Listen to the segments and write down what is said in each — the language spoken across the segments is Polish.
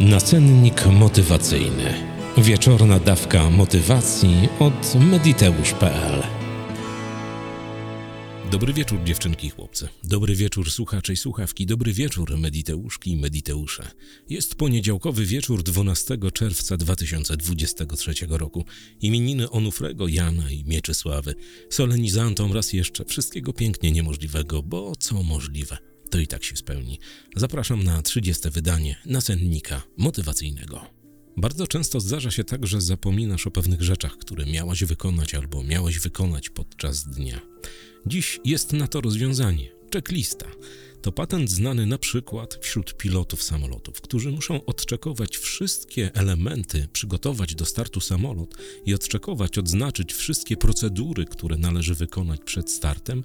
Nacennik motywacyjny. Wieczorna dawka motywacji od mediteusz.pl. Dobry wieczór dziewczynki i chłopcy. Dobry wieczór słuchacze i słuchawki. Dobry wieczór mediteuszki i mediteusze. Jest poniedziałkowy wieczór 12 czerwca 2023 roku. Imieniny Onufrego, Jana i Mieczysławy. Solenizantom raz jeszcze wszystkiego pięknie niemożliwego, bo co możliwe – to i tak się spełni. Zapraszam na 30. wydanie nasennika motywacyjnego. Bardzo często zdarza się tak, że zapominasz o pewnych rzeczach, które miałaś wykonać albo miałeś wykonać podczas dnia. Dziś jest na to rozwiązanie checklista. To patent znany na przykład wśród pilotów samolotów, którzy muszą odczekować wszystkie elementy, przygotować do startu samolot i odczekować, odznaczyć wszystkie procedury, które należy wykonać przed startem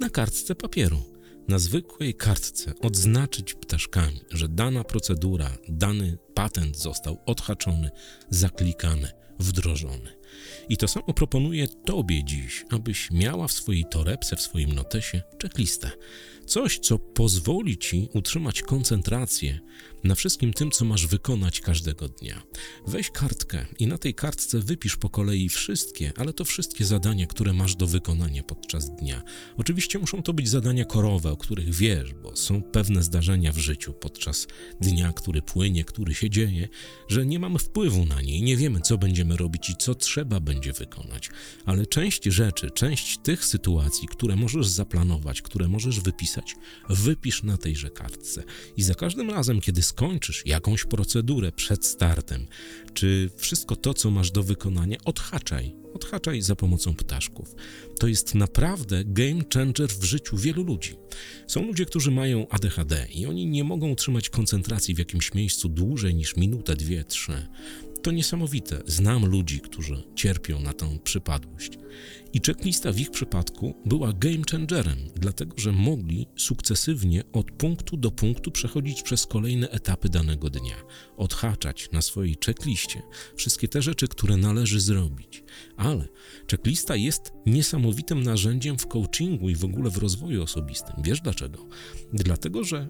na kartce papieru na zwykłej kartce odznaczyć ptaszkami, że dana procedura, dany patent został odhaczony, zaklikany, wdrożony. I to samo proponuję Tobie dziś, abyś miała w swojej torebce, w swoim notesie checklistę. Coś, co pozwoli Ci utrzymać koncentrację na wszystkim tym, co masz wykonać każdego dnia. Weź kartkę i na tej kartce wypisz po kolei wszystkie, ale to wszystkie zadania, które masz do wykonania podczas dnia. Oczywiście muszą to być zadania korowe, o których wiesz, bo są pewne zdarzenia w życiu podczas dnia, który płynie, który się dzieje, że nie mamy wpływu na nie i nie wiemy, co będziemy robić i co trzeba będzie wykonać. Ale część rzeczy, część tych sytuacji, które możesz zaplanować, które możesz wypisać, wypisz na tejże kartce. I za każdym razem, kiedy skończysz jakąś procedurę przed startem, czy wszystko to, co masz do wykonania, odhaczaj. Odhaczaj za pomocą ptaszków. To jest naprawdę game changer w życiu wielu ludzi. Są ludzie, którzy mają ADHD i oni nie mogą utrzymać koncentracji w jakimś miejscu dłużej niż minutę, dwie, trzy to niesamowite. Znam ludzi, którzy cierpią na tę przypadłość. I checklista w ich przypadku była game changerem, dlatego że mogli sukcesywnie od punktu do punktu przechodzić przez kolejne etapy danego dnia, odhaczać na swojej checkliście wszystkie te rzeczy, które należy zrobić. Ale checklista jest niesamowitym narzędziem w coachingu i w ogóle w rozwoju osobistym. Wiesz dlaczego? Dlatego, że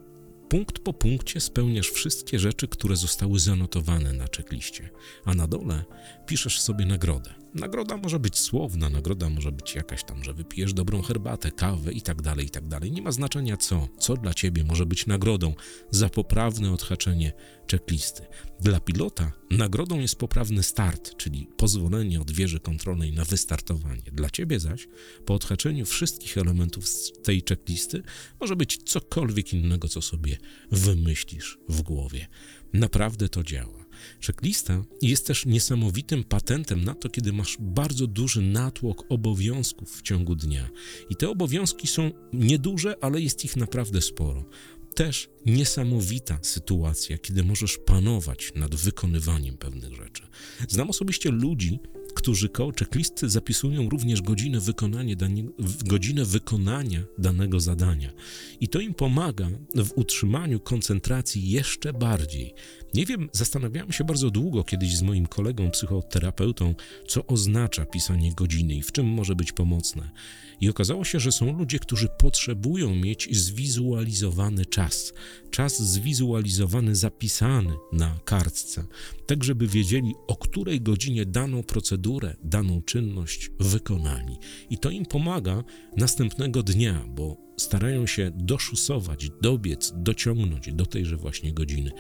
Punkt po punkcie spełniasz wszystkie rzeczy, które zostały zanotowane na czekliście, a na dole piszesz sobie nagrodę. Nagroda może być słowna, nagroda może być jakaś tam, że wypijesz dobrą herbatę, kawę i tak dalej, i tak dalej. Nie ma znaczenia co, co dla ciebie może być nagrodą za poprawne odhaczenie checklisty. Dla pilota nagrodą jest poprawny start, czyli pozwolenie od wieży kontrolnej na wystartowanie. Dla ciebie zaś, po odhaczeniu wszystkich elementów z tej checklisty, może być cokolwiek innego, co sobie wymyślisz w głowie. Naprawdę to działa. Checklista jest też niesamowitym patentem na to, kiedy masz bardzo duży natłok obowiązków w ciągu dnia. I te obowiązki są nieduże, ale jest ich naprawdę sporo. Też niesamowita sytuacja, kiedy możesz panować nad wykonywaniem pewnych rzeczy. Znam osobiście ludzi, którzy koło checklisty zapisują również godzinę, wykonania, godzinę wykonania danego zadania. I to im pomaga w utrzymaniu koncentracji jeszcze bardziej. Nie wiem, zastanawiałem się bardzo długo kiedyś z moim kolegą psychoterapeutą, co oznacza pisanie godziny i w czym może być pomocne. I okazało się, że są ludzie, którzy potrzebują mieć zwizualizowany czas. Czas zwizualizowany, zapisany na kartce, tak żeby wiedzieli, o której godzinie daną procedurę, daną czynność wykonali. I to im pomaga następnego dnia, bo starają się doszusować, dobiec, dociągnąć do tejże właśnie godziny.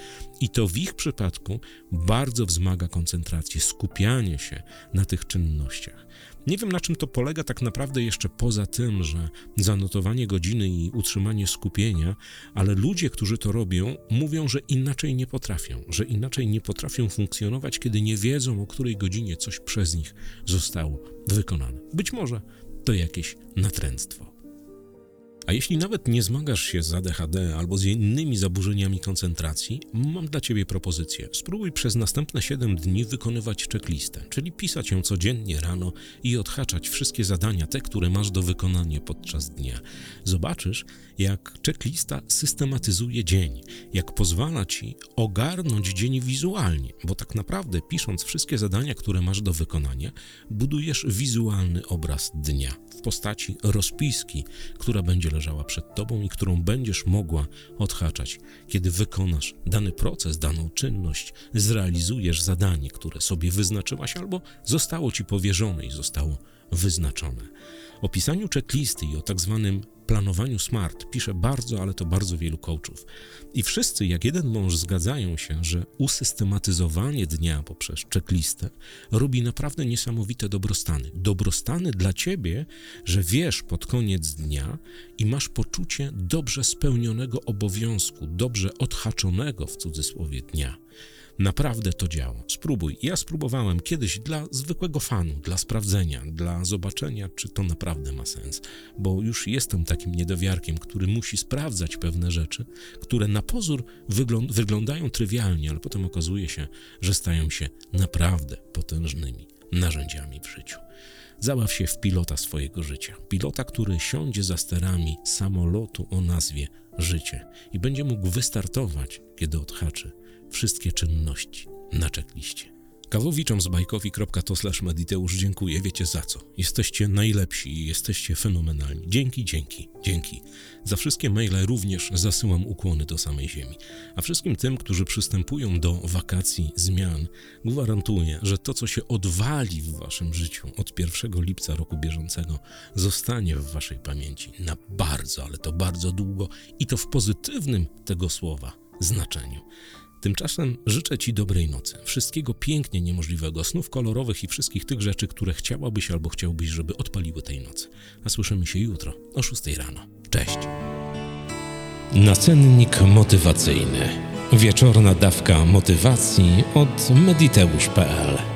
I to w ich przypadku bardzo wzmaga koncentrację, skupianie się na tych czynnościach. Nie wiem, na czym to polega tak naprawdę jeszcze poza tym, że zanotowanie godziny i utrzymanie skupienia, ale ludzie, którzy to robią, mówią, że inaczej nie potrafią, że inaczej nie potrafią funkcjonować, kiedy nie wiedzą, o której godzinie coś przez nich zostało wykonane. Być może to jakieś natręctwo. A jeśli nawet nie zmagasz się z ADHD albo z innymi zaburzeniami koncentracji, mam dla Ciebie propozycję. Spróbuj przez następne 7 dni wykonywać checklistę, czyli pisać ją codziennie rano i odhaczać wszystkie zadania, te, które masz do wykonania podczas dnia. Zobaczysz, jak checklista systematyzuje dzień, jak pozwala Ci ogarnąć dzień wizualnie, bo tak naprawdę pisząc wszystkie zadania, które masz do wykonania, budujesz wizualny obraz dnia. W postaci rozpiski, która będzie leżała przed tobą i którą będziesz mogła odhaczać, kiedy wykonasz dany proces, daną czynność, zrealizujesz zadanie, które sobie wyznaczyłaś albo zostało ci powierzone i zostało wyznaczone. O pisaniu checklisty i o tak zwanym planowaniu SMART pisze bardzo, ale to bardzo wielu coachów. I wszyscy jak jeden mąż zgadzają się, że usystematyzowanie dnia poprzez checklistę robi naprawdę niesamowite dobrostany. Dobrostany dla ciebie, że wiesz pod koniec dnia i masz poczucie dobrze spełnionego obowiązku, dobrze odhaczonego w cudzysłowie dnia. Naprawdę to działa. Spróbuj. Ja spróbowałem kiedyś dla zwykłego fanu, dla sprawdzenia, dla zobaczenia, czy to naprawdę ma sens, bo już jestem takim niedowiarkiem, który musi sprawdzać pewne rzeczy, które na pozór wyglą- wyglądają trywialnie, ale potem okazuje się, że stają się naprawdę potężnymi narzędziami w życiu. Zabaw się w pilota swojego życia. Pilota, który siądzie za sterami samolotu o nazwie życie i będzie mógł wystartować, kiedy odhaczy wszystkie czynności na checkliście. Kawowiczom z bajkowi.to mediteusz dziękuję, wiecie za co. Jesteście najlepsi i jesteście fenomenalni. Dzięki, dzięki, dzięki. Za wszystkie maile również zasyłam ukłony do samej ziemi. A wszystkim tym, którzy przystępują do wakacji zmian, gwarantuję, że to, co się odwali w waszym życiu od 1 lipca roku bieżącego, zostanie w waszej pamięci na bardzo, ale to bardzo długo i to w pozytywnym tego słowa znaczeniu. Tymczasem życzę Ci dobrej nocy, wszystkiego pięknie niemożliwego, snów kolorowych i wszystkich tych rzeczy, które chciałabyś albo chciałbyś, żeby odpaliły tej nocy. A słyszymy się jutro o 6 rano. Cześć! Nacennik motywacyjny. Wieczorna dawka motywacji od mediteusz.pl